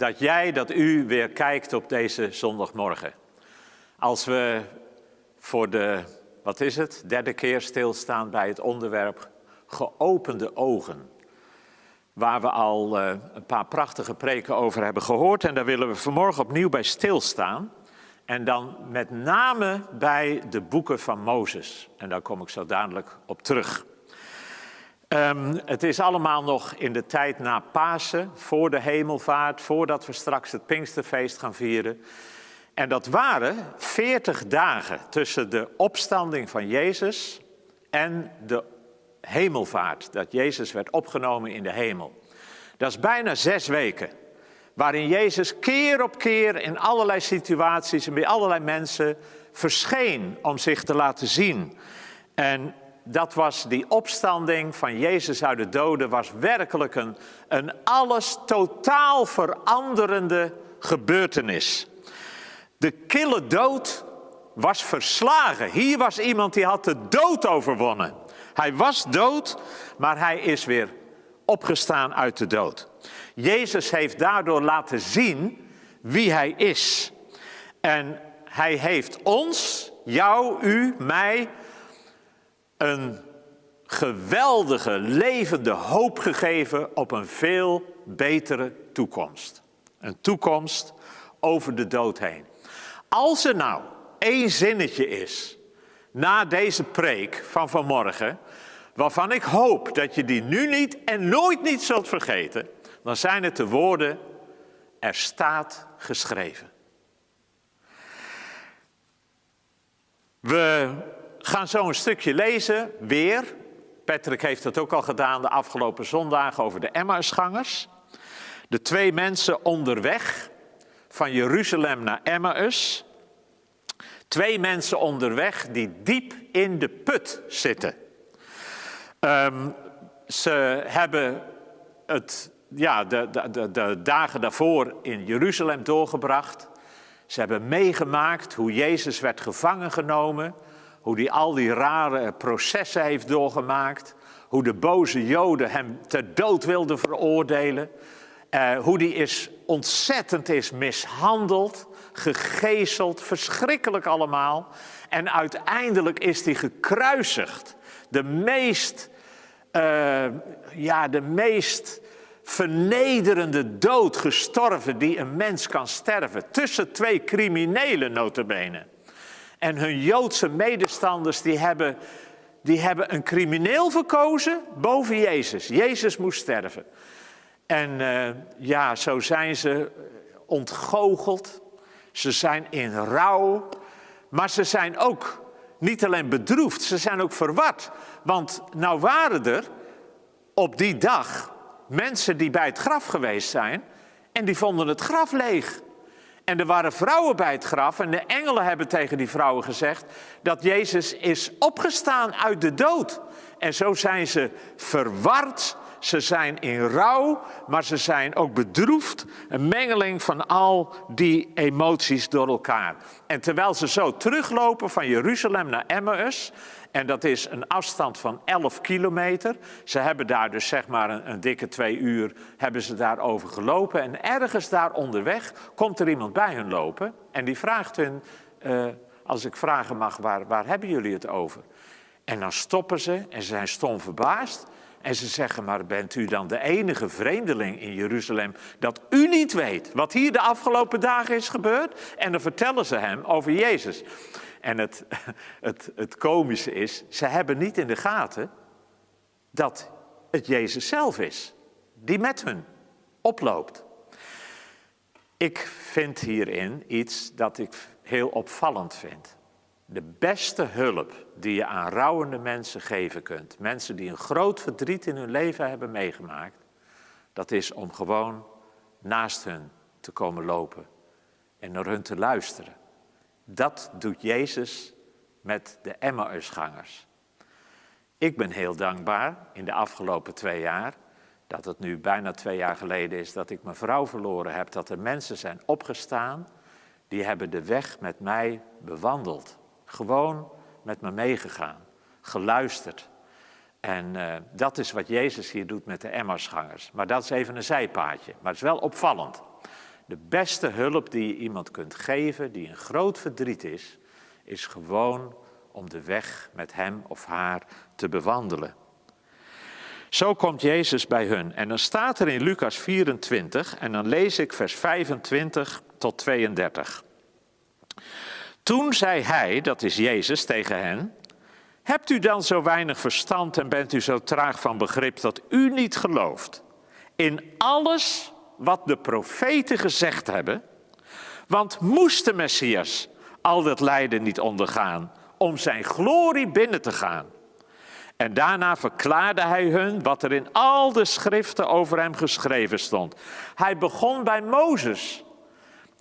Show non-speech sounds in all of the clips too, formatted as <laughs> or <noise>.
dat jij, dat u weer kijkt op deze zondagmorgen. Als we voor de, wat is het, derde keer stilstaan bij het onderwerp geopende ogen. Waar we al uh, een paar prachtige preken over hebben gehoord. En daar willen we vanmorgen opnieuw bij stilstaan. En dan met name bij de boeken van Mozes. En daar kom ik zo dadelijk op terug. Um, het is allemaal nog in de tijd na Pasen, voor de hemelvaart, voordat we straks het Pinksterfeest gaan vieren. En dat waren 40 dagen tussen de opstanding van Jezus en de hemelvaart, dat Jezus werd opgenomen in de hemel. Dat is bijna zes weken, waarin Jezus keer op keer in allerlei situaties en bij allerlei mensen verscheen om zich te laten zien. En dat was die opstanding van Jezus uit de doden, was werkelijk een, een alles totaal veranderende gebeurtenis. De kille dood was verslagen. Hier was iemand die had de dood overwonnen. Hij was dood, maar hij is weer opgestaan uit de dood. Jezus heeft daardoor laten zien wie hij is. En hij heeft ons, jou, u, mij, een geweldige, levende hoop gegeven op een veel betere toekomst. Een toekomst over de dood heen. Als er nou één zinnetje is na deze preek van vanmorgen, waarvan ik hoop dat je die nu niet en nooit niet zult vergeten, dan zijn het de woorden, er staat geschreven. We gaan zo een stukje lezen, weer. Patrick heeft dat ook al gedaan de afgelopen zondagen over de Emmausgangers. De twee mensen onderweg van Jeruzalem naar Emmaus. Twee mensen onderweg die diep in de put zitten. Um, ze hebben het, ja, de, de, de dagen daarvoor in Jeruzalem doorgebracht. Ze hebben meegemaakt hoe Jezus werd gevangen genomen hoe hij al die rare processen heeft doorgemaakt. Hoe de boze Joden hem ter dood wilden veroordelen. Uh, hoe die is ontzettend is mishandeld, gegezeld, verschrikkelijk allemaal. En uiteindelijk is hij gekruisigd. De meest, uh, ja, de meest vernederende dood gestorven die een mens kan sterven. Tussen twee criminelen notabene. En hun Joodse medestanders die hebben, die hebben een crimineel verkozen boven Jezus. Jezus moest sterven. En uh, ja, zo zijn ze ontgoocheld. Ze zijn in rouw. Maar ze zijn ook niet alleen bedroefd, ze zijn ook verward. Want nou waren er op die dag mensen die bij het graf geweest zijn en die vonden het graf leeg. En er waren vrouwen bij het graf en de engelen hebben tegen die vrouwen gezegd dat Jezus is opgestaan uit de dood. En zo zijn ze verward, ze zijn in rouw, maar ze zijn ook bedroefd. Een mengeling van al die emoties door elkaar. En terwijl ze zo teruglopen van Jeruzalem naar Emmaus, en dat is een afstand van 11 kilometer. Ze hebben daar dus zeg maar een, dikke twee uur hebben ze daarover gelopen. En ergens daar onderweg komt er iemand bij hun lopen. En die vraagt hun, uh, als ik vragen mag, waar, waar hebben jullie het over? En dan stoppen ze en ze zijn stom verbaasd. En ze zeggen, maar bent u dan de enige vreemdeling in Jeruzalem dat u niet weet wat hier de afgelopen dagen is gebeurd? En dan vertellen ze hem over Jezus. En het, <laughs> het, het komische is, ze hebben niet in de gaten dat het Jezus zelf is, die met hun oploopt. Ik vind hierin iets dat ik heel opvallend vind. De beste hulp die je aan rouwende mensen geven kunt, mensen die een groot verdriet in hun leven hebben meegemaakt, dat is om gewoon naast hun te komen lopen en naar hun te luisteren. Dat doet Jezus met de Emmausgangers. Ik ben heel dankbaar in de afgelopen twee jaar, dat het nu bijna twee jaar geleden is dat ik mijn vrouw verloren heb, dat er mensen zijn opgestaan die hebben de weg met mij bewandeld. Gewoon met me meegegaan, geluisterd. En uh, dat is wat Jezus hier doet met de Emmausgangers. Maar dat is even een zijpaadje, maar het is wel opvallend. De beste hulp die je iemand kunt geven, die een groot verdriet is, is gewoon om de weg met hem of haar te bewandelen. Zo komt Jezus bij hun. En dan staat er in Lucas 24, en dan lees ik vers 25 tot 32. Toen zei hij, dat is Jezus, tegen hen: Hebt u dan zo weinig verstand en bent u zo traag van begrip dat u niet gelooft in alles wat de profeten gezegd hebben? Want moest de Messias al dat lijden niet ondergaan om zijn glorie binnen te gaan? En daarna verklaarde hij hun wat er in al de schriften over hem geschreven stond. Hij begon bij Mozes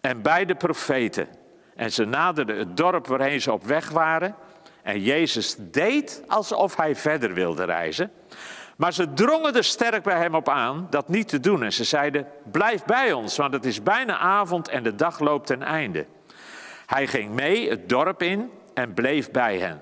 en bij de profeten. En ze naderden het dorp waarheen ze op weg waren. En Jezus deed alsof hij verder wilde reizen. Maar ze drongen er sterk bij hem op aan dat niet te doen. En ze zeiden: Blijf bij ons, want het is bijna avond en de dag loopt ten einde. Hij ging mee het dorp in en bleef bij hen.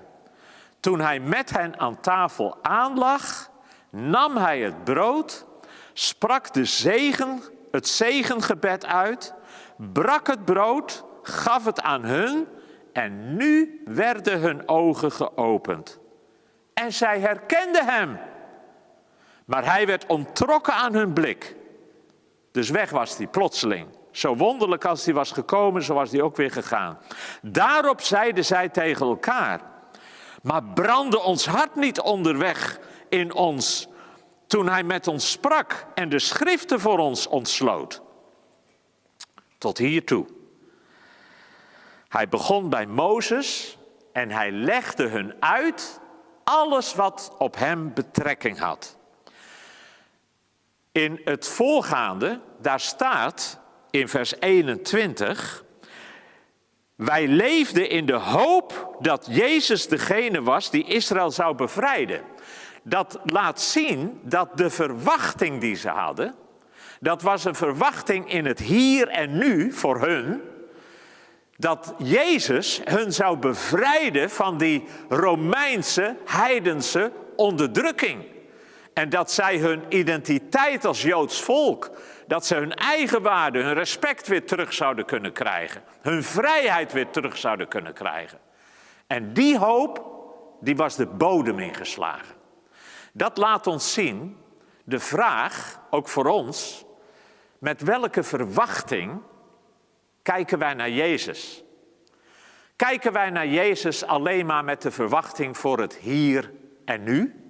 Toen hij met hen aan tafel aanlag, nam hij het brood, sprak de zegen, het zegengebed uit, brak het brood, gaf het aan hun en nu werden hun ogen geopend. En zij herkenden hem. Maar hij werd ontrokken aan hun blik. Dus weg was hij plotseling. Zo wonderlijk als hij was gekomen, zo was hij ook weer gegaan. Daarop zeiden zij tegen elkaar: Maar brandde ons hart niet onderweg in ons toen hij met ons sprak en de schriften voor ons ontsloot? Tot hiertoe. Hij begon bij Mozes en hij legde hun uit alles wat op hem betrekking had. In het voorgaande, daar staat in vers 21, wij leefden in de hoop dat Jezus degene was die Israël zou bevrijden. Dat laat zien dat de verwachting die ze hadden, dat was een verwachting in het hier en nu voor hun, dat Jezus hun zou bevrijden van die Romeinse, heidense onderdrukking. En dat zij hun identiteit als Joods volk, dat ze hun eigen waarde, hun respect weer terug zouden kunnen krijgen. Hun vrijheid weer terug zouden kunnen krijgen. En die hoop, die was de bodem ingeslagen. Dat laat ons zien, de vraag, ook voor ons, met welke verwachting kijken wij naar Jezus? Kijken wij naar Jezus alleen maar met de verwachting voor het hier en nu?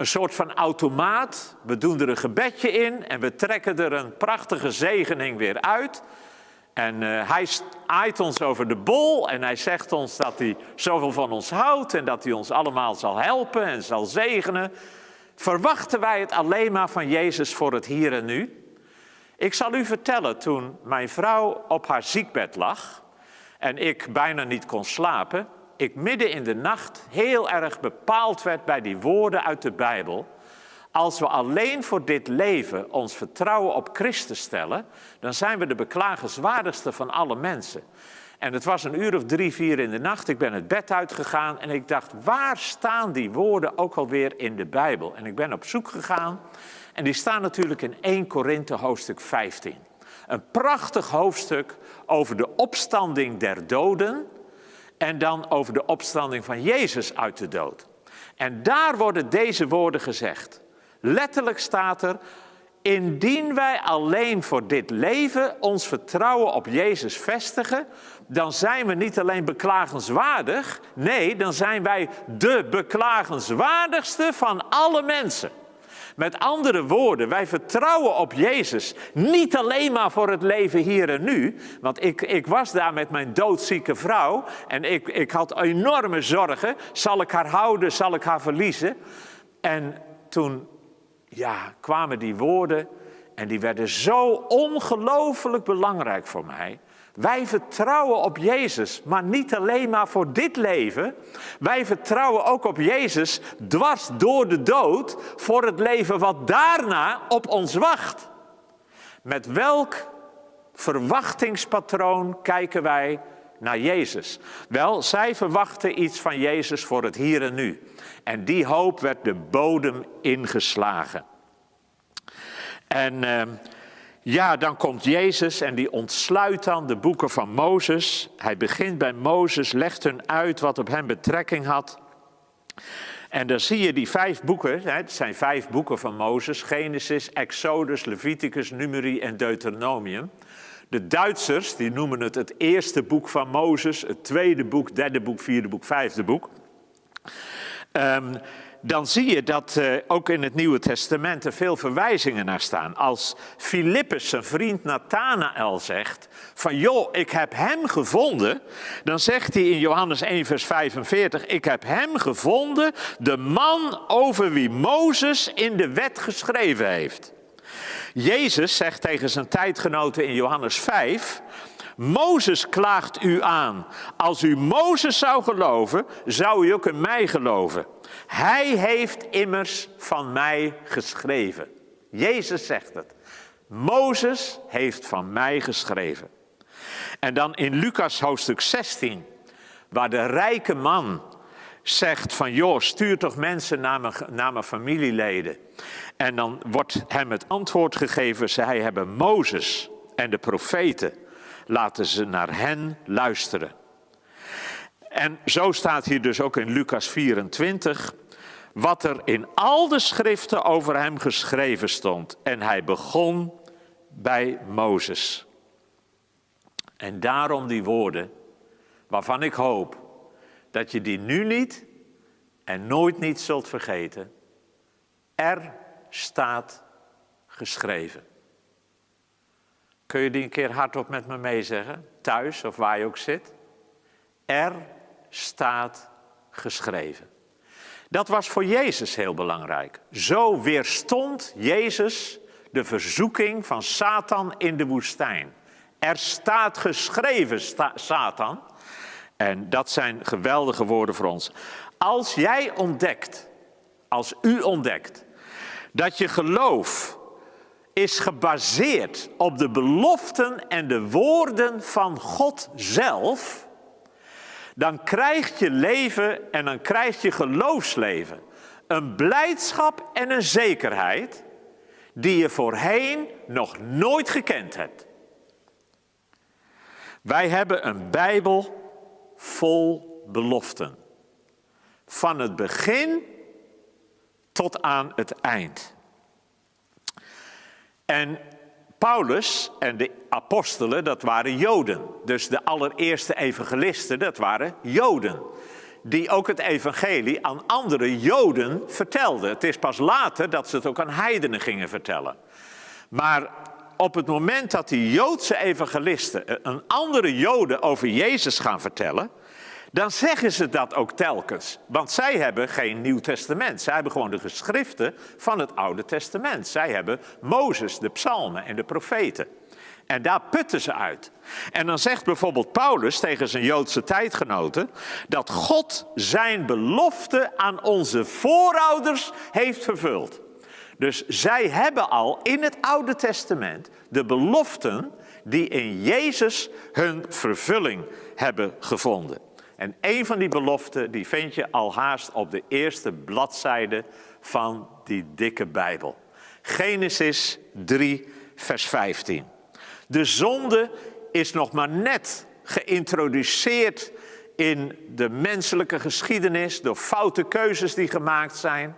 Een soort van automaat. We doen er een gebedje in en we trekken er een prachtige zegening weer uit. En uh, hij aait ons over de bol en hij zegt ons dat hij zoveel van ons houdt en dat hij ons allemaal zal helpen en zal zegenen. Verwachten wij het alleen maar van Jezus voor het hier en nu? Ik zal u vertellen, toen mijn vrouw op haar ziekbed lag en ik bijna niet kon slapen, ik midden in de nacht heel erg bepaald werd bij die woorden uit de Bijbel. Als we alleen voor dit leven ons vertrouwen op Christus stellen, dan zijn we de beklagenswaardigste van alle mensen. En het was een uur of drie, vier in de nacht. Ik ben het bed uitgegaan en ik dacht, waar staan die woorden ook alweer in de Bijbel? En ik ben op zoek gegaan en die staan natuurlijk in 1 Korinthe hoofdstuk 15. Een prachtig hoofdstuk over de opstanding der doden en dan over de opstanding van Jezus uit de dood. En daar worden deze woorden gezegd. Letterlijk staat er, indien wij alleen voor dit leven ons vertrouwen op Jezus vestigen, dan zijn we niet alleen beklagenswaardig, nee, dan zijn wij de beklagenswaardigste van alle mensen. Met andere woorden, wij vertrouwen op Jezus. Niet alleen maar voor het leven hier en nu. Want ik, ik was daar met mijn doodzieke vrouw. En ik, ik had enorme zorgen. Zal ik haar houden? Zal ik haar verliezen? En toen ja, kwamen die woorden. En die werden zo ongelooflijk belangrijk voor mij. Wij vertrouwen op Jezus, maar niet alleen maar voor dit leven. Wij vertrouwen ook op Jezus dwars door de dood voor het leven wat daarna op ons wacht. Met welk verwachtingspatroon kijken wij naar Jezus? Wel, zij verwachten iets van Jezus voor het hier en nu. En die hoop werd de bodem ingeslagen. En uh, ja, dan komt Jezus en die ontsluit dan de boeken van Mozes. Hij begint bij Mozes, legt hun uit wat op hem betrekking had. En dan zie je die vijf boeken, het zijn vijf boeken van Mozes: Genesis, Exodus, Leviticus, Numeri en Deuteronomium. De Duitsers die noemen het het eerste boek van Mozes, het tweede boek, derde boek, vierde boek, vijfde boek. Um, dan zie je dat uh, ook in het Nieuwe Testament er veel verwijzingen naar staan. Als Filippus zijn vriend Nathanael zegt van joh, ik heb hem gevonden, dan zegt hij in Johannes 1 vers 45, ik heb hem gevonden, de man over wie Mozes in de wet geschreven heeft. Jezus zegt tegen zijn tijdgenoten in Johannes 5, Mozes klaagt u aan. Als u Mozes zou geloven, zou u ook in mij geloven. Hij heeft immers van mij geschreven. Jezus zegt het. Mozes heeft van mij geschreven. En dan in Lucas hoofdstuk 16, waar de rijke man zegt van joh, stuur toch mensen naar mijn, naar mijn familieleden. En dan wordt hem het antwoord gegeven, zij hebben Mozes en de profeten, laten ze naar hen luisteren. En zo staat hier dus ook in Lucas 24 wat er in al de schriften over hem geschreven stond. En hij begon bij Mozes. En daarom die woorden, waarvan ik hoop dat je die nu niet en nooit niet zult vergeten. Er staat geschreven. Kun je die een keer hardop met me meezeggen? Thuis of waar je ook zit? Er staat geschreven. Dat was voor Jezus heel belangrijk. Zo weerstond Jezus de verzoeking van Satan in de woestijn. Er staat geschreven, Satan. En dat zijn geweldige woorden voor ons. Als jij ontdekt, als u ontdekt, dat je geloof is gebaseerd op de beloften en de woorden van God zelf, dan krijgt je leven en dan krijgt je geloofsleven een blijdschap en een zekerheid die je voorheen nog nooit gekend hebt. Wij hebben een Bijbel vol beloften. Van het begin tot aan het eind. En Paulus en de apostelen, dat waren Joden. Dus de allereerste evangelisten, dat waren Joden. Die ook het evangelie aan andere Joden vertelden. Het is pas later dat ze het ook aan heidenen gingen vertellen. Maar op het moment dat die Joodse evangelisten een andere Joden over Jezus gaan vertellen, dan zeggen ze dat ook telkens. Want zij hebben geen Nieuw Testament. Zij hebben gewoon de geschriften van het Oude Testament. Zij hebben Mozes, de psalmen en de profeten. En daar putten ze uit. En dan zegt bijvoorbeeld Paulus tegen zijn Joodse tijdgenoten dat God zijn belofte aan onze voorouders heeft vervuld. Dus zij hebben al in het Oude Testament de beloften die in Jezus hun vervulling hebben gevonden. En een van die beloften, die vind je al haast op de eerste bladzijde van die dikke Bijbel. Genesis 3, vers 15. De zonde is nog maar net geïntroduceerd in de menselijke geschiedenis door foute keuzes die gemaakt zijn.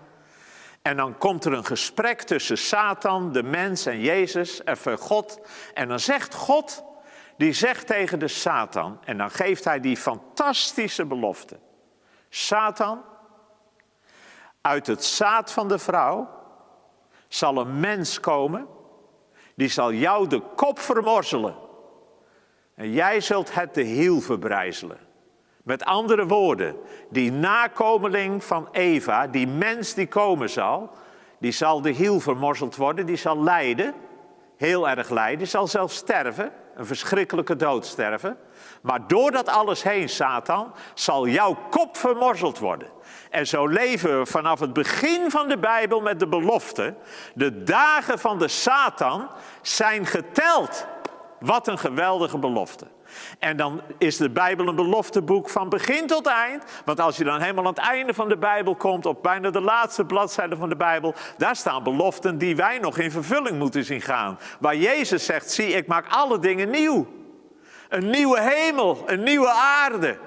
En dan komt er een gesprek tussen Satan, de mens en Jezus, en God. En dan zegt God die zegt tegen de Satan, en dan geeft hij die fantastische belofte. Satan, uit het zaad van de vrouw zal een mens komen, die zal jou de kop vermorzelen. En jij zult het de hiel verbrijzelen. Met andere woorden, die nakomeling van Eva, die mens die komen zal, die zal de hiel vermorzeld worden, die zal lijden. heel erg lijden, je zal zelfs sterven, een verschrikkelijke dood sterven. Maar door dat alles heen, Satan, zal jouw kop vermorzeld worden. En zo leven we vanaf het begin van de Bijbel met de belofte. De dagen van de Satan zijn geteld. Wat een geweldige belofte. En dan is de Bijbel een belofteboek van begin tot eind. Want als je dan helemaal aan het einde van de Bijbel komt, op bijna de laatste bladzijde van de Bijbel, daar staan beloften die wij nog in vervulling moeten zien gaan. Waar Jezus zegt, zie ik maak alle dingen nieuw. Een nieuwe hemel, een nieuwe aarde.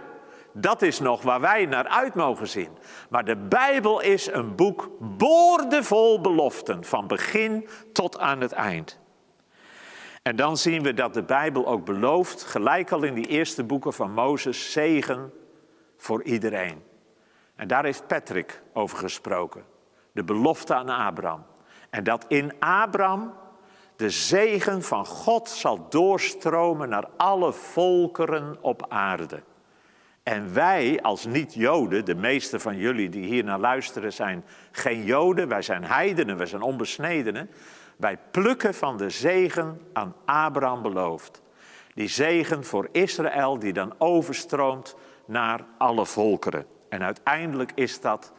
Dat is nog waar wij naar uit mogen zien. Maar de Bijbel is een boek boordevol beloften, van begin tot aan het eind. En dan zien we dat de Bijbel ook belooft, gelijk al in die eerste boeken van Mozes, zegen voor iedereen. En daar heeft Patrick over gesproken. De belofte aan Abraham. En dat in Abraham de zegen van God zal doorstromen naar alle volkeren op aarde. En wij als niet-Joden, de meeste van jullie die hier naar luisteren zijn geen Joden, wij zijn heidenen, wij zijn onbesnedenen. Wij plukken van de zegen aan Abraham beloofd. Die zegen voor Israël die dan overstroomt naar alle volkeren. En uiteindelijk is dat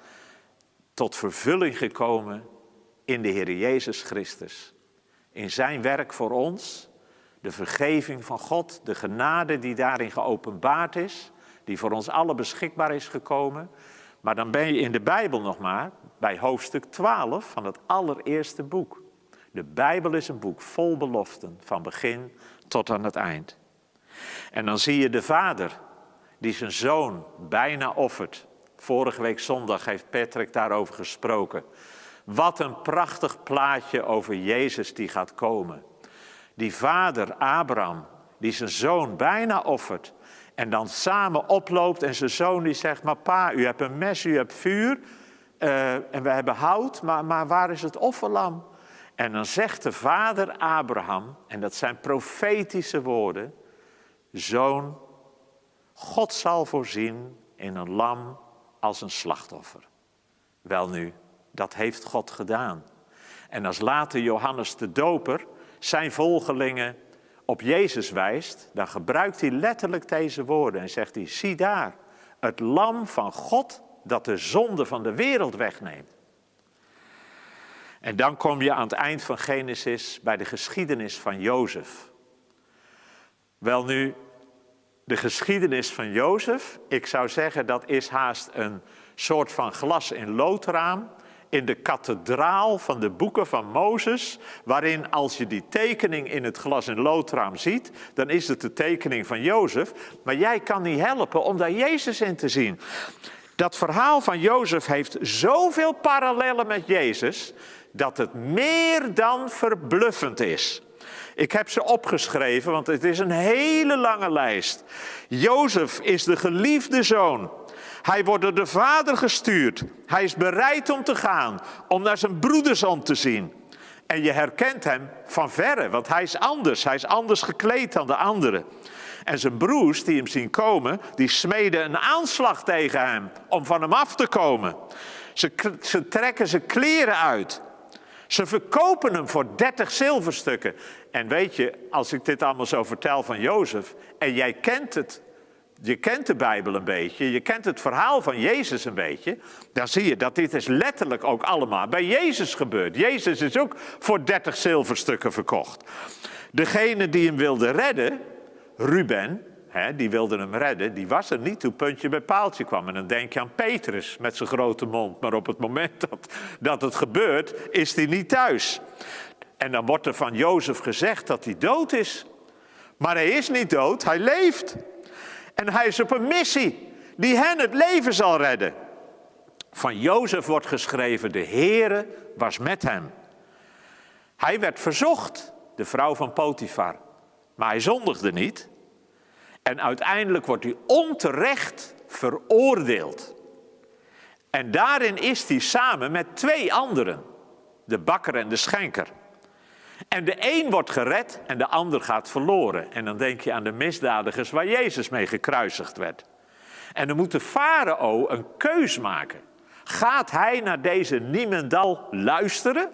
tot vervulling gekomen in de Heer Jezus Christus. In zijn werk voor ons, de vergeving van God, de genade die daarin geopenbaard is, die voor ons allen beschikbaar is gekomen. Maar dan ben je in de Bijbel nog maar bij hoofdstuk 12 van het allereerste boek. De Bijbel is een boek vol beloften, van begin tot aan het eind. En dan zie je de vader die zijn zoon bijna offert. Vorige week zondag heeft Patrick daarover gesproken. Wat een prachtig plaatje over Jezus die gaat komen. Die vader Abraham, die zijn zoon bijna offert. En dan samen oploopt en zijn zoon die zegt, maar pa, u hebt een mes, u hebt vuur. Uh, en we hebben hout, maar, maar waar is het offerlam? En dan zegt de vader Abraham, en dat zijn profetische woorden, zoon, God zal voorzien in een lam als een slachtoffer. Welnu, dat heeft God gedaan. En als later Johannes de Doper zijn volgelingen op Jezus wijst, dan gebruikt hij letterlijk deze woorden en zegt hij, zie daar, het lam van God dat de zonde van de wereld wegneemt. En dan kom je aan het eind van Genesis bij de geschiedenis van Jozef. Wel nu, de geschiedenis van Jozef, ik zou zeggen dat is haast een soort van glas in loodraam in de kathedraal van de boeken van Mozes, waarin als je die tekening in het glas in loodraam ziet, dan is het de tekening van Jozef, maar jij kan niet helpen om daar Jezus in te zien. Dat verhaal van Jozef heeft zoveel parallellen met Jezus, dat het meer dan verbluffend is. Ik heb ze opgeschreven, want het is een hele lange lijst. Jozef is de geliefde zoon. Hij wordt door de vader gestuurd. Hij is bereid om te gaan, om naar zijn broeders om te zien. En je herkent hem van verre, want hij is anders. Hij is anders gekleed dan de anderen. En zijn broers die hem zien komen, die smeden een aanslag tegen hem om van hem af te komen. Ze, ze trekken zijn kleren uit. Ze verkopen hem voor 30 zilverstukken. En weet je, als ik dit allemaal zo vertel van Jozef, en jij kent het, je kent de Bijbel een beetje, je kent het verhaal van Jezus een beetje, dan zie je dat dit is letterlijk ook allemaal bij Jezus gebeurd. Jezus is ook voor 30 zilverstukken verkocht. Degene die hem wilde redden, Ruben, die wilde hem redden, die was er niet toen puntje bij paaltje kwam. En dan denk je aan Petrus met zijn grote mond. Maar op het moment dat, dat het gebeurt, is hij niet thuis. En dan wordt er van Jozef gezegd dat hij dood is. Maar hij is niet dood, hij leeft. En hij is op een missie die hen het leven zal redden. Van Jozef wordt geschreven, de Heere was met hem. Hij werd verzocht, de vrouw van Potifar. Maar hij zondigde niet. En uiteindelijk wordt hij onterecht veroordeeld. En daarin is hij samen met twee anderen, de bakker en de schenker. En de een wordt gered en de ander gaat verloren. En dan denk je aan de misdadigers waar Jezus mee gekruisigd werd. En dan moet de farao een keus maken. Gaat hij naar deze Niemendal luisteren?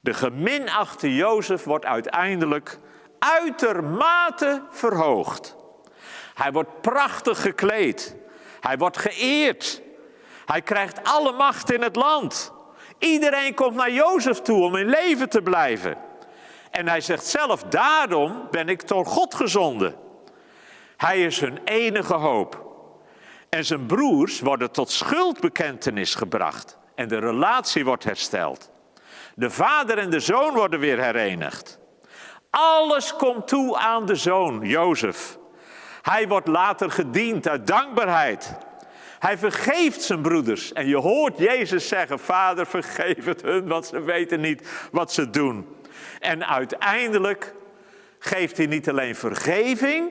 De geminachte Jozef wordt uiteindelijk uitermate verhoogd. Hij wordt prachtig gekleed. Hij wordt geëerd. Hij krijgt alle macht in het land. Iedereen komt naar Jozef toe om in leven te blijven. En hij zegt zelf, daarom ben ik door God gezonden. Hij is hun enige hoop. En zijn broers worden tot schuldbekentenis gebracht. En de relatie wordt hersteld. De vader en de zoon worden weer herenigd. Alles komt toe aan de zoon, Jozef. Hij wordt later gediend uit dankbaarheid. Hij vergeeft zijn broeders. En je hoort Jezus zeggen: Vader, vergeef het hun, want ze weten niet wat ze doen. En uiteindelijk geeft hij niet alleen vergeving,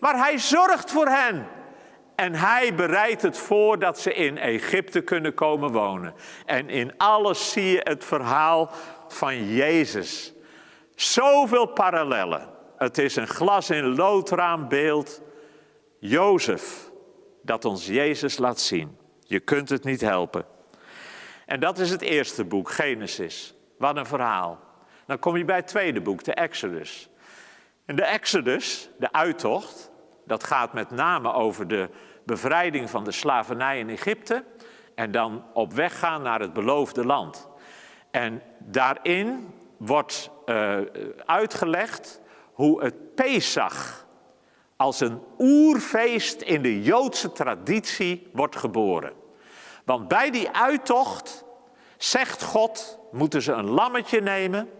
maar hij zorgt voor hen. En hij bereidt het voor dat ze in Egypte kunnen komen wonen. En in alles zie je het verhaal van Jezus. Zoveel parallellen. Het is een glas in loodraambeeld. Jozef, dat ons Jezus laat zien. Je kunt het niet helpen. En dat is het eerste boek, Genesis. Wat een verhaal. Dan kom je bij het tweede boek, de Exodus. En de Exodus, de uittocht, dat gaat met name over de bevrijding van de slavernij in Egypte en dan op weg gaan naar het beloofde land. En daarin wordt uh, uitgelegd hoe het Pesach als een oerfeest in de Joodse traditie wordt geboren. Want bij die uittocht zegt God, moeten ze een lammetje nemen,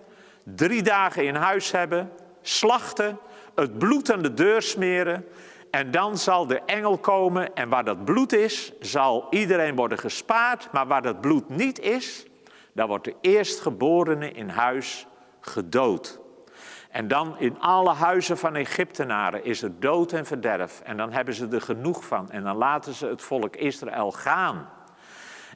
drie dagen in huis hebben, slachten, het bloed aan de deur smeren en dan zal de engel komen en waar dat bloed is, zal iedereen worden gespaard. Maar waar dat bloed niet is, dan wordt de eerstgeborene in huis gedood. En dan in alle huizen van Egyptenaren is er dood en verderf. En dan hebben ze er genoeg van. En dan laten ze het volk Israël gaan.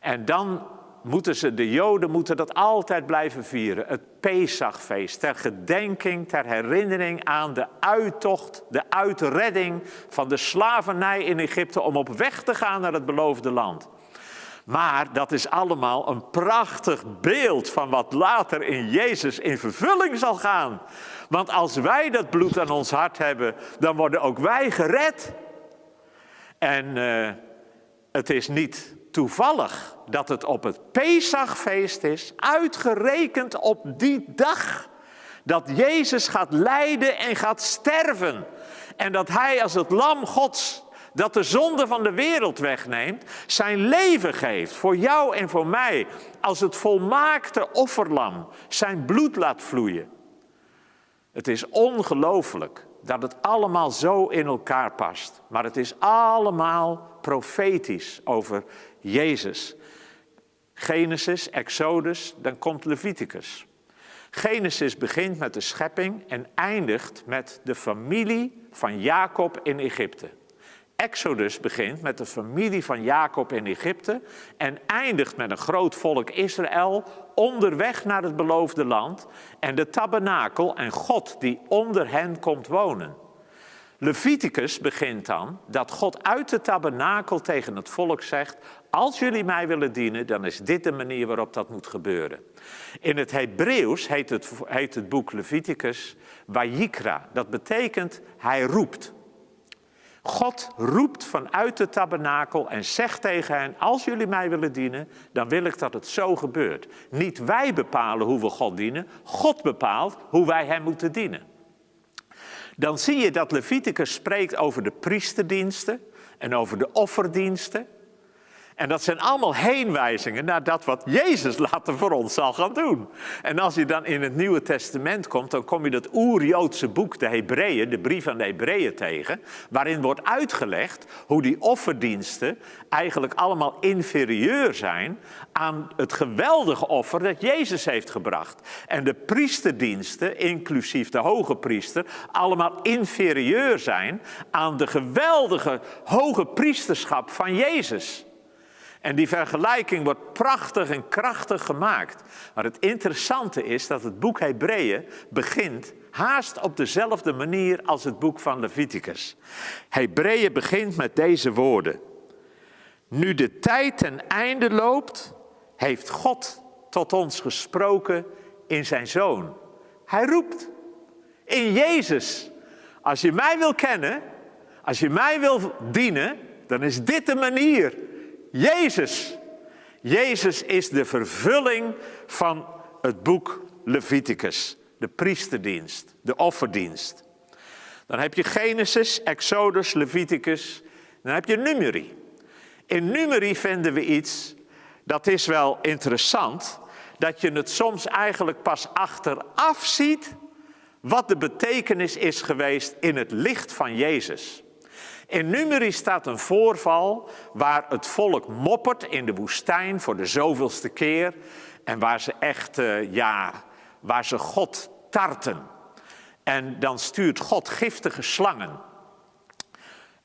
En dan moeten ze, de Joden moeten dat altijd blijven vieren. Het Pesachfeest, ter gedenking, ter herinnering aan de uittocht, de uitredding van de slavernij in Egypte om op weg te gaan naar het beloofde land. Maar dat is allemaal een prachtig beeld van wat later in Jezus in vervulling zal gaan. Want als wij dat bloed aan ons hart hebben, dan worden ook wij gered. En uh, het is niet toevallig dat het op het Pesachfeest is, uitgerekend op die dag. Dat Jezus gaat lijden en gaat sterven. En dat Hij als het lam Gods, dat de zonde van de wereld wegneemt, zijn leven geeft voor jou en voor mij. Als het volmaakte offerlam zijn bloed laat vloeien. Het is ongelooflijk dat het allemaal zo in elkaar past. Maar het is allemaal profetisch over Jezus. Genesis, Exodus, dan komt Leviticus. Genesis begint met de schepping en eindigt met de familie van Jacob in Egypte. Exodus begint met de familie van Jacob in Egypte en eindigt met een groot volk Israël onderweg naar het beloofde land en de tabernakel en God die onder hen komt wonen. Leviticus begint dan dat God uit de tabernakel tegen het volk zegt: Als jullie mij willen dienen, dan is dit de manier waarop dat moet gebeuren. In het Hebreeuws heet het, heet het boek Leviticus Wajikra. Dat betekent hij roept. God roept vanuit de tabernakel en zegt tegen hen: Als jullie mij willen dienen, dan wil ik dat het zo gebeurt. Niet wij bepalen hoe we God dienen, God bepaalt hoe wij Hem moeten dienen dan zie je dat Leviticus spreekt over de priesterdiensten en over de offerdiensten. En dat zijn allemaal heenwijzingen naar dat wat Jezus <laughs> later voor ons zal gaan doen. En als je dan in het Nieuwe Testament komt, dan kom je dat oer-Joodse boek, de Hebreeën, de brief aan de Hebreeën tegen, waarin wordt uitgelegd hoe die offerdiensten eigenlijk allemaal inferieur zijn aan het geweldige offer dat Jezus heeft gebracht. En de priesterdiensten, inclusief de hoge priester, allemaal inferieur zijn aan de geweldige hoge priesterschap van Jezus. En die vergelijking wordt prachtig en krachtig gemaakt. Maar het interessante is dat het boek Hebreeën begint haast op dezelfde manier als het boek van Leviticus. Hebreeën begint met deze woorden. Nu de tijd ten einde loopt, heeft God tot ons gesproken in zijn zoon. Hij roept in Jezus. Als je mij wil kennen, als je mij wil dienen, dan is dit de manier. Jezus. Jezus is de vervulling van het boek Leviticus, de priesterdienst, de offerdienst. Dan heb je Genesis, Exodus, Leviticus, dan heb je Numeri. In Numeri vinden we iets, dat is wel interessant, dat je het soms eigenlijk pas achteraf ziet wat de betekenis is geweest in het licht van Jezus. In Numeri staat een voorval waar het volk moppert in de woestijn voor de zoveelste keer en waar ze echt, ja, waar ze God tarten. En dan stuurt God giftige slangen.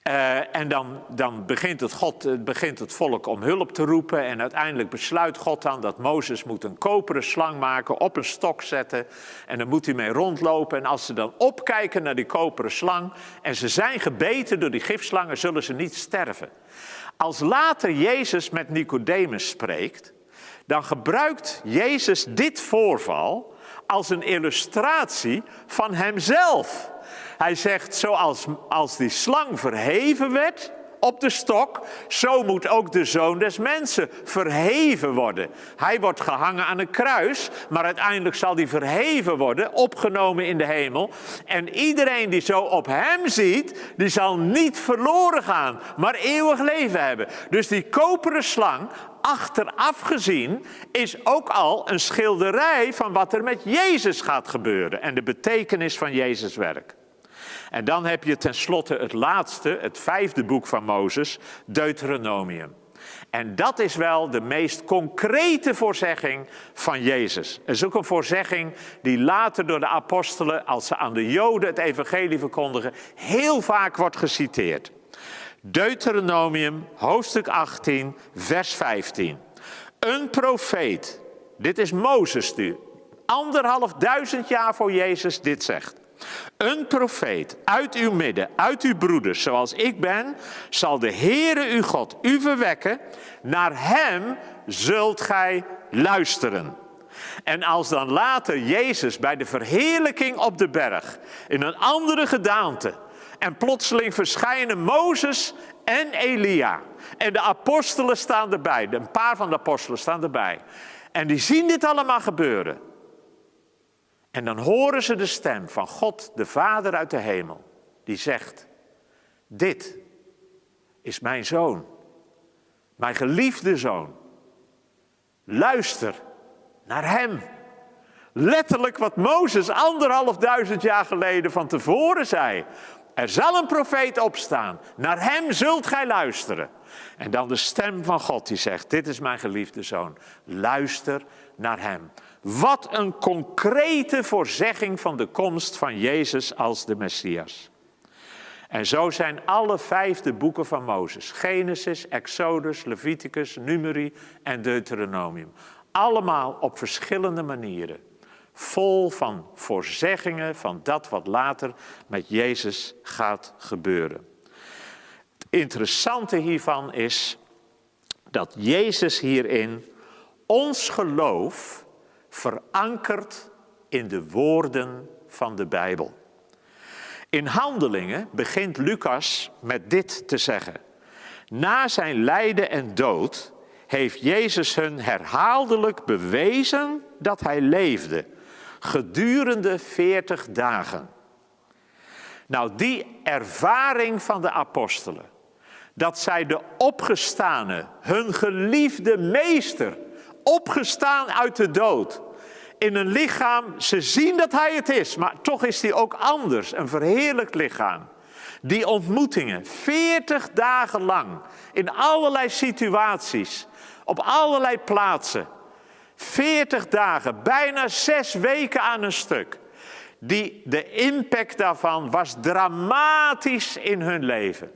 Uh, en dan, dan begint, het God, begint het volk om hulp te roepen. En uiteindelijk besluit God dan dat Mozes moet een koperen slang maken, op een stok zetten. En dan moet hij mee rondlopen. En als ze dan opkijken naar die koperen slang en ze zijn gebeten door die gifslangen, zullen ze niet sterven. Als later Jezus met Nicodemus spreekt, dan gebruikt Jezus dit voorval als een illustratie van hemzelf. Hij zegt, zoals als die slang verheven werd op de stok, zo moet ook de zoon des mensen verheven worden. Hij wordt gehangen aan een kruis, maar uiteindelijk zal hij verheven worden, opgenomen in de hemel. En iedereen die zo op hem ziet, die zal niet verloren gaan, maar eeuwig leven hebben. Dus die koperen slang, achteraf gezien is ook al een schilderij van wat er met Jezus gaat gebeuren en de betekenis van Jezus werk. En dan heb je tenslotte het laatste, het vijfde boek van Mozes, Deuteronomium. En dat is wel de meest concrete voorzegging van Jezus. Het is ook een voorzegging die later door de apostelen, als ze aan de Joden het evangelie verkondigen, heel vaak wordt geciteerd. Deuteronomium, hoofdstuk 18, vers 15. Een profeet, dit is Mozes nu, anderhalf duizend jaar voor Jezus dit zegt. Een profeet uit uw midden, uit uw broeders, zoals ik ben, zal de Heere uw God u verwekken. Naar hem zult gij luisteren. En als dan later Jezus bij de verheerlijking op de berg in een andere gedaante en plotseling verschijnen Mozes en Elia en de apostelen staan erbij, een paar van de apostelen staan erbij. En die zien dit allemaal gebeuren. En dan horen ze de stem van God, de Vader uit de hemel, die zegt, dit is mijn zoon, mijn geliefde zoon. Luister naar hem. Letterlijk wat Mozes anderhalf duizend jaar geleden van tevoren zei. Er zal een profeet opstaan, naar hem zult gij luisteren. En dan de stem van God die zegt, dit is mijn geliefde zoon, luister naar hem. Wat een concrete voorzegging van de komst van Jezus als de Messias. En zo zijn alle vijfde boeken van Mozes, Genesis, Exodus, Leviticus, Numeri en Deuteronomium, allemaal op verschillende manieren, vol van voorzeggingen van dat wat later met Jezus gaat gebeuren. Het interessante hiervan is dat Jezus hierin ons geloof verankerd in de woorden van de Bijbel. In Handelingen begint Lucas met dit te zeggen. Na zijn lijden en dood heeft Jezus hun herhaaldelijk bewezen dat hij leefde, gedurende 40 dagen. Nou, die ervaring van de apostelen, dat zij de opgestane, hun geliefde meester, opgestaan uit de dood. In een lichaam, ze zien dat hij het is, maar toch is hij ook anders, een verheerlijkt lichaam. Die ontmoetingen, 40 dagen lang, in allerlei situaties, op allerlei plaatsen. 40 dagen, bijna zes weken aan een stuk. Die, de impact daarvan was dramatisch in hun leven.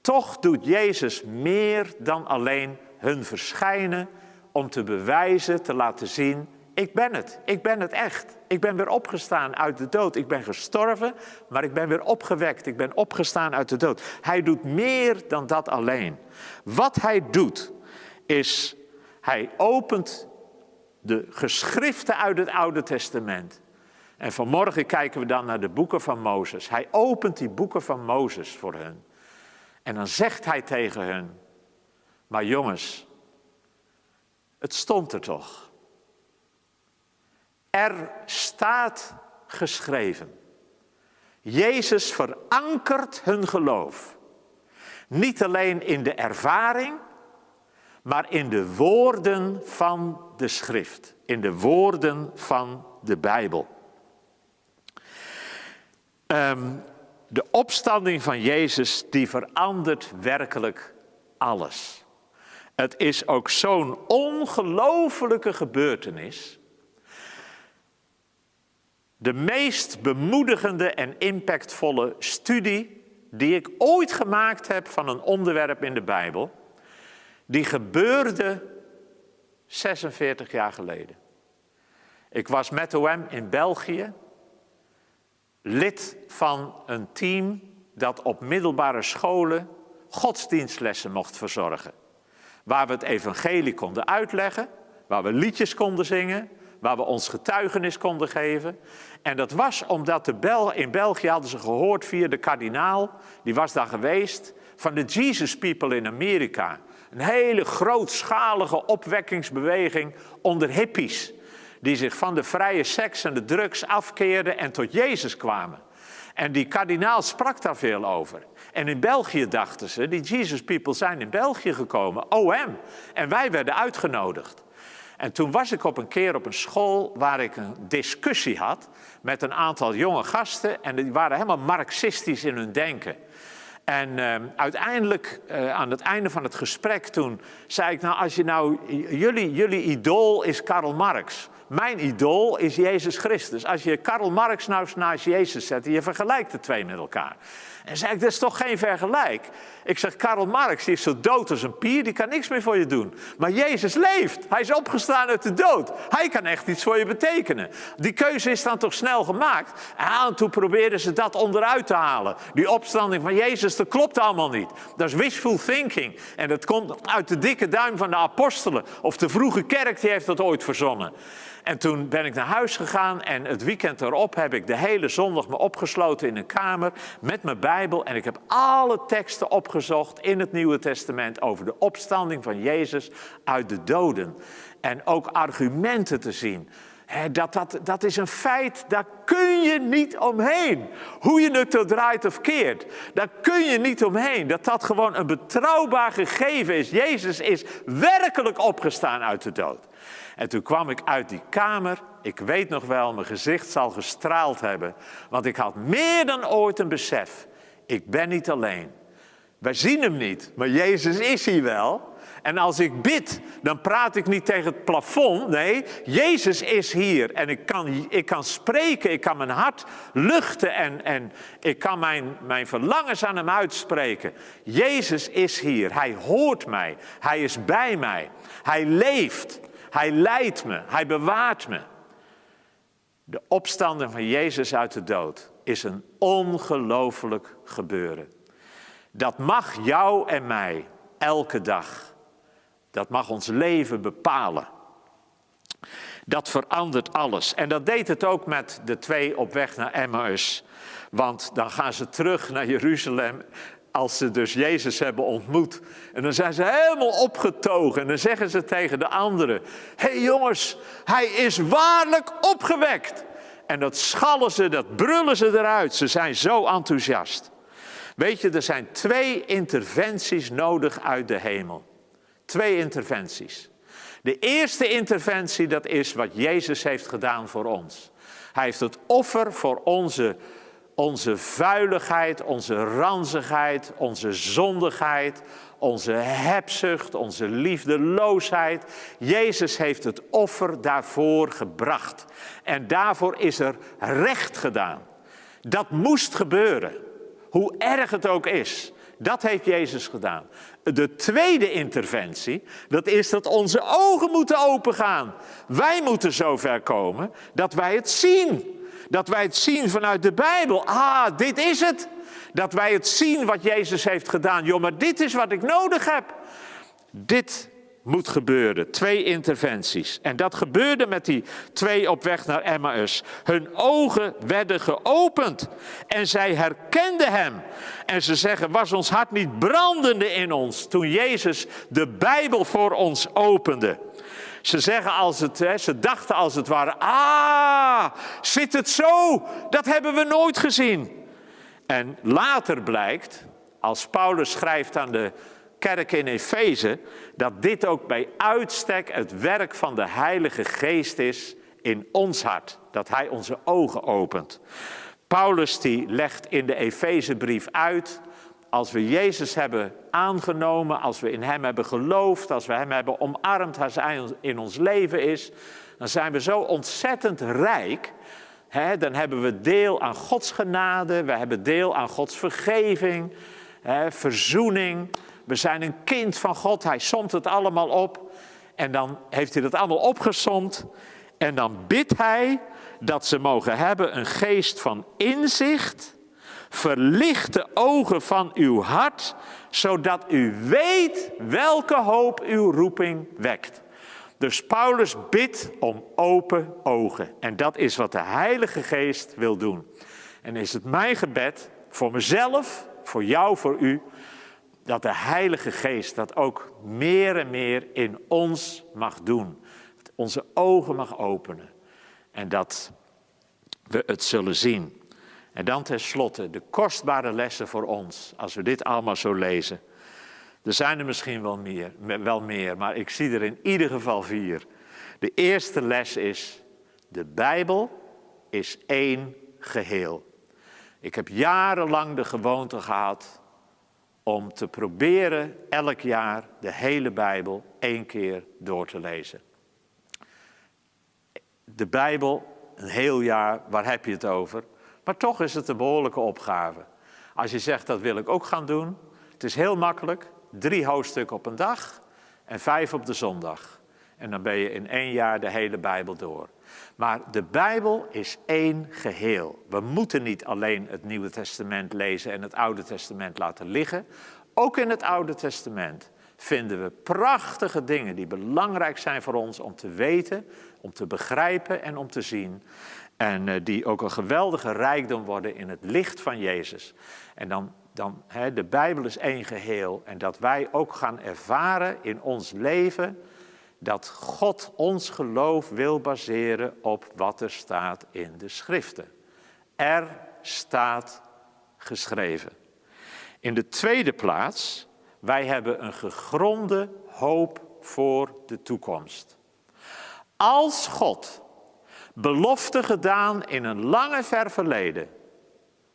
Toch doet Jezus meer dan alleen hun verschijnen om te bewijzen, te laten zien, ik ben het, ik ben het echt. Ik ben weer opgestaan uit de dood. Ik ben gestorven, maar ik ben weer opgewekt. Ik ben opgestaan uit de dood. Hij doet meer dan dat alleen. Wat hij doet, is hij opent De geschriften uit het Oude Testament. En vanmorgen kijken we dan naar de boeken van Mozes. Hij opent die boeken van Mozes voor hen. En dan zegt hij tegen hen: Maar jongens, het stond er toch. Er staat geschreven. Jezus verankert hun geloof. Niet alleen in de ervaring, maar in de woorden van de schrift. In de woorden van de Bijbel. Ehm, de opstanding van Jezus, die verandert werkelijk alles. Het is ook zo'n ongelofelijke gebeurtenis. De meest bemoedigende en impactvolle studie die ik ooit gemaakt heb van een onderwerp in de Bijbel, die gebeurde 46 jaar geleden. Ik was met OM in België, lid van een team dat op middelbare scholen godsdienstlessen mocht verzorgen. Waar we het evangelie konden uitleggen, waar we liedjes konden zingen, waar we ons getuigenis konden geven. En dat was omdat de Bel in België hadden ze gehoord via de kardinaal, die was daar geweest, van de Jesus People in Amerika. Een hele grootschalige opwekkingsbeweging onder hippies, die zich van de vrije seks en de drugs afkeerden en tot Jezus kwamen. En die kardinaal sprak daar veel over. En in België dachten ze, die Jesus People zijn in België gekomen, OM. En wij werden uitgenodigd. En toen was ik op een keer op een school waar ik een discussie had met een aantal jonge gasten. En die waren helemaal marxistisch in hun denken. En uh, uiteindelijk, uh, aan het einde van het gesprek, toen zei ik, nou als je nou, jullie, jullie idool is Karl Marx. Mijn idool is Jezus Christus. Als je Karl Marx nou naast Jezus zet je vergelijkt de twee met elkaar. En zei ik, dat is toch geen vergelijk? Ik zeg, Karl Marx die is zo dood als een pier, die kan niks meer voor je doen. Maar Jezus leeft. Hij is opgestaan uit de dood. Hij kan echt iets voor je betekenen. Die keuze is dan toch snel gemaakt. En toen probeerden ze dat onderuit te halen. Die opstanding van Jezus, dat klopt allemaal niet. Dat is wishful thinking. En dat komt uit de dikke duim van de apostelen. Of de vroege kerk, die heeft dat ooit verzonnen. En toen ben ik naar huis gegaan en het weekend erop heb ik de hele zondag me opgesloten in een kamer met mijn Bijbel. En ik heb alle teksten opgezocht in het Nieuwe Testament over de opstanding van Jezus uit de doden. En ook argumenten te zien. dat, dat, dat is een feit, daar kun je niet omheen. Hoe je het er draait of keert, daar kun je niet omheen. Dat dat gewoon een betrouwbaar gegeven is. Jezus is werkelijk opgestaan uit de dood. En toen kwam ik uit die kamer. Ik weet nog wel, mijn gezicht zal gestraald hebben. Want ik had meer dan ooit een besef. Ik ben niet alleen. Wij zien hem niet, maar Jezus is hier wel. En als ik bid, dan praat ik niet tegen het plafond. Nee, Jezus is hier. En ik kan, ik kan spreken, ik kan mijn hart luchten en, en ik kan mijn, mijn verlangens aan hem uitspreken. Jezus is hier. Hij hoort mij. Hij is bij mij. Hij leeft. Hij leidt me, hij bewaart me. De opstanding van Jezus uit de dood is een ongelooflijk gebeuren. Dat mag jou en mij elke dag. Dat mag ons leven bepalen. Dat verandert alles. En dat deed het ook met de twee op weg naar Emmaus. Want dan gaan ze terug naar Jeruzalem als ze dus Jezus hebben ontmoet. En dan zijn ze helemaal opgetogen. En dan zeggen ze tegen de anderen: Hé hey jongens, hij is waarlijk opgewekt. En dat schallen ze, dat brullen ze eruit. Ze zijn zo enthousiast. Weet je, er zijn twee interventies nodig uit de hemel. Twee interventies. De eerste interventie, dat is wat Jezus heeft gedaan voor ons. Hij heeft het offer voor onze onze vuiligheid, onze ranzigheid, onze zondigheid, onze hebzucht, onze liefdeloosheid. Jezus heeft het offer daarvoor gebracht. En daarvoor is er recht gedaan. Dat moest gebeuren, hoe erg het ook is. Dat heeft Jezus gedaan. De tweede interventie, dat is dat onze ogen moeten opengaan. Wij moeten zover komen dat wij het zien. Dat wij het zien vanuit de Bijbel. Ah, dit is het. Dat wij het zien wat Jezus heeft gedaan. Joh, maar dit is wat ik nodig heb. Dit moet gebeuren. Twee interventies. En dat gebeurde met die twee op weg naar Emmaus. Hun ogen werden geopend en zij herkenden hem. En ze zeggen, was ons hart niet brandende in ons toen Jezus de Bijbel voor ons opende? Ze zeggen als het, hè, ze dachten als het ware, ah, zit het zo? Dat hebben we nooit gezien. En later blijkt, als Paulus schrijft aan de kerk in Efeze, dat dit ook bij uitstek het werk van de Heilige Geest is in ons hart. Dat Hij onze ogen opent. Paulus die legt in de Efezebrief uit, als we Jezus hebben aangenomen, als we in Hem hebben geloofd, als we Hem hebben omarmd, als Hij in ons leven is, dan zijn we zo ontzettend rijk. Hè? dan hebben we deel aan Gods genade, we hebben deel aan Gods vergeving, hè? verzoening. We zijn een kind van God. Hij somt het allemaal op. En dan heeft hij dat allemaal opgesomd. En dan bidt hij dat ze mogen hebben een geest van inzicht. Verlicht de ogen van uw hart, zodat u weet welke hoop uw roeping wekt. Dus Paulus bidt om open ogen. En dat is wat de Heilige Geest wil doen. En is het mijn gebed voor mezelf, voor jou, voor u, dat de Heilige Geest dat ook meer en meer in ons mag doen. Onze ogen mag openen. En dat we het zullen zien. En dan tenslotte de kostbare lessen voor ons, als we dit allemaal zo lezen. Er zijn er misschien wel meer, wel meer, maar ik zie er in ieder geval vier. De eerste les is, de Bijbel is één geheel. Ik heb jarenlang de gewoonte gehad om te proberen elk jaar de hele Bijbel één keer door te lezen. De Bijbel, een heel jaar, waar heb je het over? Maar toch is het een behoorlijke opgave. Als je zegt dat wil ik ook gaan doen, het is heel makkelijk. Drie hoofdstukken op een dag en vijf op de zondag. En dan ben je in één jaar de hele Bijbel door. Maar de Bijbel is één geheel. We moeten niet alleen het Nieuwe Testament lezen en het Oude Testament laten liggen. Ook in het Oude Testament vinden we prachtige dingen die belangrijk zijn voor ons om te weten, om te begrijpen en om te zien. En eh, die ook een geweldige rijkdom worden in het licht van Jezus. En dan, dan de Bijbel is één geheel. En dat wij ook gaan ervaren in ons leven dat God ons geloof wil baseren op wat er staat in de schriften. Er staat geschreven. In de tweede plaats, wij hebben een gegronde hoop voor de toekomst. Als God belofte gedaan in een lange ver verleden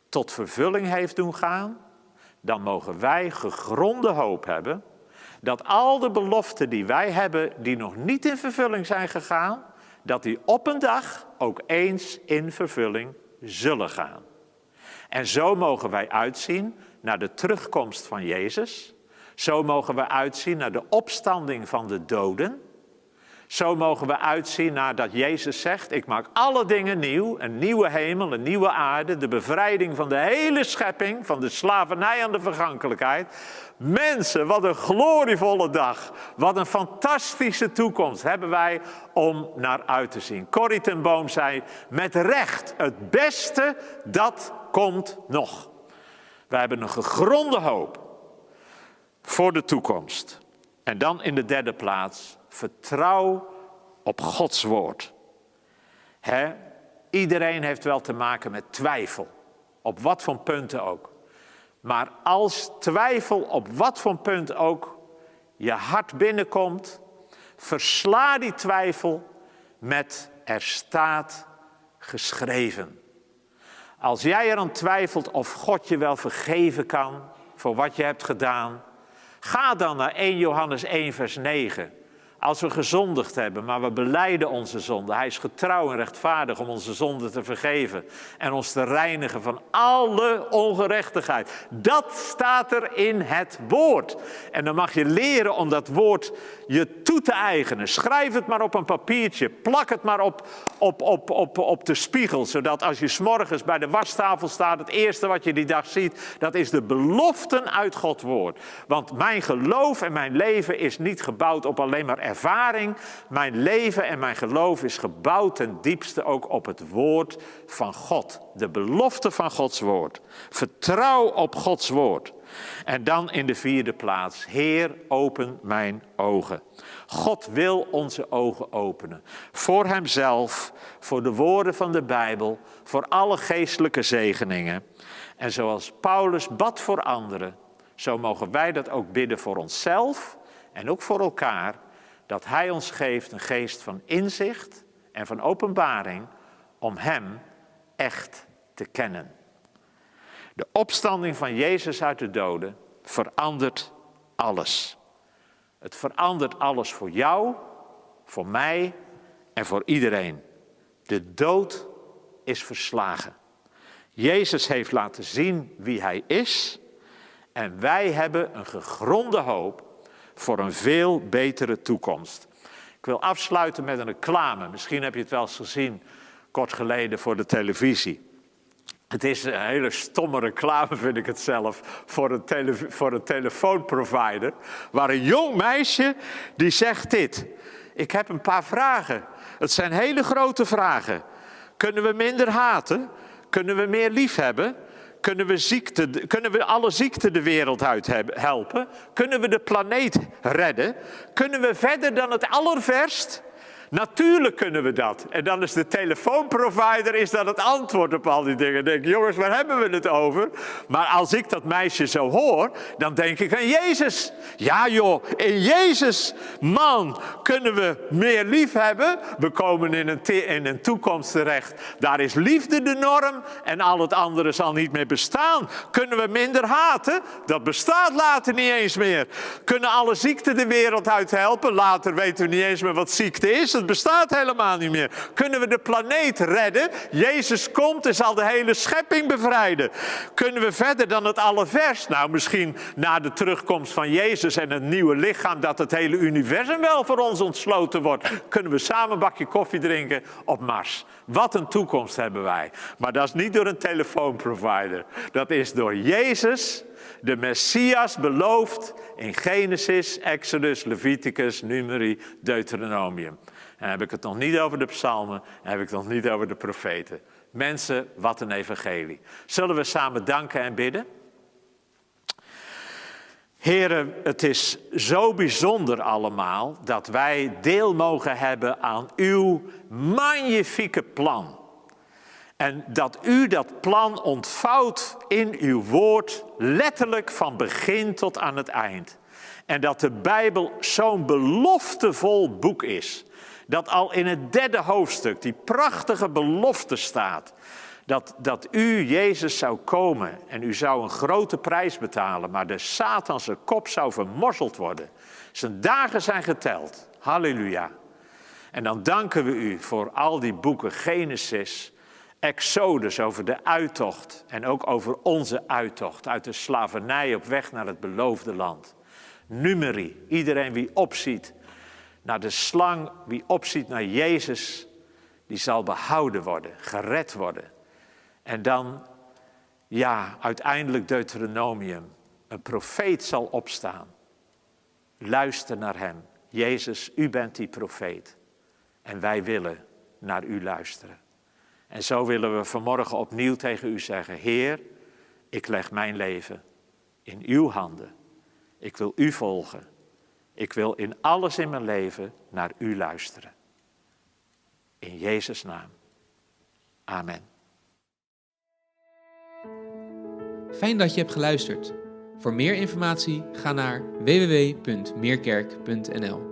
tot vervulling heeft doen gaan, dan mogen wij gegronde hoop hebben dat al de beloften die wij hebben, die nog niet in vervulling zijn gegaan, dat die op een dag ook eens in vervulling zullen gaan. En zo mogen wij uitzien naar de terugkomst van Jezus. Zo mogen we uitzien naar de opstanding van de doden. Zo mogen we uitzien naar dat Jezus zegt: Ik maak alle dingen nieuw, een nieuwe hemel, een nieuwe aarde, de bevrijding van de hele schepping, van de slavernij aan de vergankelijkheid. Mensen, wat een glorievolle dag. Wat een fantastische toekomst hebben wij om naar uit te zien. Corrie ten Boom zei: Met recht, het beste dat komt nog. Wij hebben een gegronde hoop voor de toekomst. En dan in de derde plaats vertrouw op Gods woord. Iedereen heeft wel te maken met twijfel, op wat voor punten ook. Maar als twijfel op wat voor punt ook je hart binnenkomt, versla die twijfel met er staat geschreven. Als jij eraan twijfelt of God je wel vergeven kan voor wat je hebt gedaan, ga dan naar 1 Johannes 1, vers 9. Als we gezondigd hebben, maar we beleiden onze zonde. Hij is getrouw en rechtvaardig om onze zonde te vergeven en ons te reinigen van alle ongerechtigheid. Dat staat er in het woord. En dan mag je leren om dat woord je toe te eigenen. Schrijf het maar op een papiertje. Plak het maar op, op, op, op, op de spiegel. Zodat als je s'morgens bij de wastafel staat, het eerste wat je die dag ziet, dat is de beloften uit Gods woord. Want mijn geloof en mijn leven is niet gebouwd op alleen maar ervaring. Mijn leven en mijn geloof is gebouwd ten diepste ook op het woord van God. De belofte van Gods woord. Vertrouw op Gods woord. En dan in de vierde plaats, Heer, open mijn ogen. God wil onze ogen openen. Voor Hemzelf, voor de woorden van de Bijbel, voor alle geestelijke zegeningen. En zoals Paulus bad voor anderen, zo mogen wij dat ook bidden voor onszelf en ook voor elkaar. Dat Hij ons geeft een geest van inzicht en van openbaring om Hem echt te kennen. De opstanding van Jezus uit de doden verandert alles. Het verandert alles voor jou, voor mij en voor iedereen. De dood is verslagen. Jezus heeft laten zien wie Hij is en wij hebben een gegronde hoop voor een veel betere toekomst. Ik wil afsluiten met een reclame. Misschien heb je het wel eens gezien, kort geleden voor de televisie. Het is een hele stomme reclame, vind ik het zelf, voor een, voor telefoonprovider. Waar een jong meisje die zegt dit. Ik heb een paar vragen. Het zijn hele grote vragen. Kunnen we minder haten? Kunnen we meer liefhebben? Kunnen we, ziekte, kunnen we alle ziekten de wereld uit helpen? Kunnen we de planeet redden? Kunnen we verder dan het allerverst? Natuurlijk kunnen we dat. En dan is de telefoonprovider is dan het antwoord op al die dingen. Denk jongens, waar hebben we het over? Maar als ik dat meisje zo hoor, dan denk ik aan Jezus. Ja joh, in Jezus, man, kunnen we meer lief hebben. We komen in een, in een toekomst terecht. Daar is liefde de norm en al het andere zal niet meer bestaan. Kunnen we minder haten? Dat bestaat later niet eens meer. Kunnen alle ziekten de wereld uit helpen? Later weten we niet eens meer wat ziekte is het bestaat helemaal niet meer. Kunnen we de planeet redden? Jezus komt en zal de hele schepping bevrijden. Kunnen we verder dan het allervers? Nou, misschien na de terugkomst van Jezus en het nieuwe lichaam, dat het hele universum wel voor ons ontsloten wordt. Kunnen we samen een bakje koffie drinken op Mars? Wat een toekomst hebben wij. Maar dat is niet door een telefoonprovider. Dat is door Jezus de Messias beloofd in Genesis, Exodus, Leviticus, Numeri, Deuteronomium. En heb ik het nog niet over de psalmen, en heb ik het nog niet over de profeten. Mensen, wat een evangelie. Zullen we samen danken en bidden? Heren, het is zo bijzonder allemaal dat wij deel mogen hebben aan uw magnifieke plan. En dat u dat plan ontvouwt in uw woord, letterlijk van begin tot aan het eind. En dat de Bijbel zo'n beloftevol boek is dat al in het derde hoofdstuk die prachtige belofte staat. Dat, dat u, Jezus, zou komen en u zou een grote prijs betalen, maar de Satanse kop zou vermorzeld worden. Zijn dagen zijn geteld. Halleluja. En dan danken we u voor al die boeken, Genesis, Exodus over de uittocht en ook over onze uittocht uit de slavernij op weg naar het beloofde land. Numeri, iedereen wie opziet naar de slang, wie opziet naar Jezus, die zal behouden worden, gered worden. En dan, ja, uiteindelijk Deuteronomium, een profeet zal opstaan. Luister naar hem. Jezus, u bent die profeet. En wij willen naar u luisteren. En zo willen we vanmorgen opnieuw tegen u zeggen, Heer, ik leg mijn leven in uw handen. Ik wil u volgen. Ik wil in alles in mijn leven naar u luisteren. In Jezus' naam. Amen. Fijn dat je hebt geluisterd. Voor meer informatie ga naar www.meerkerk.nl.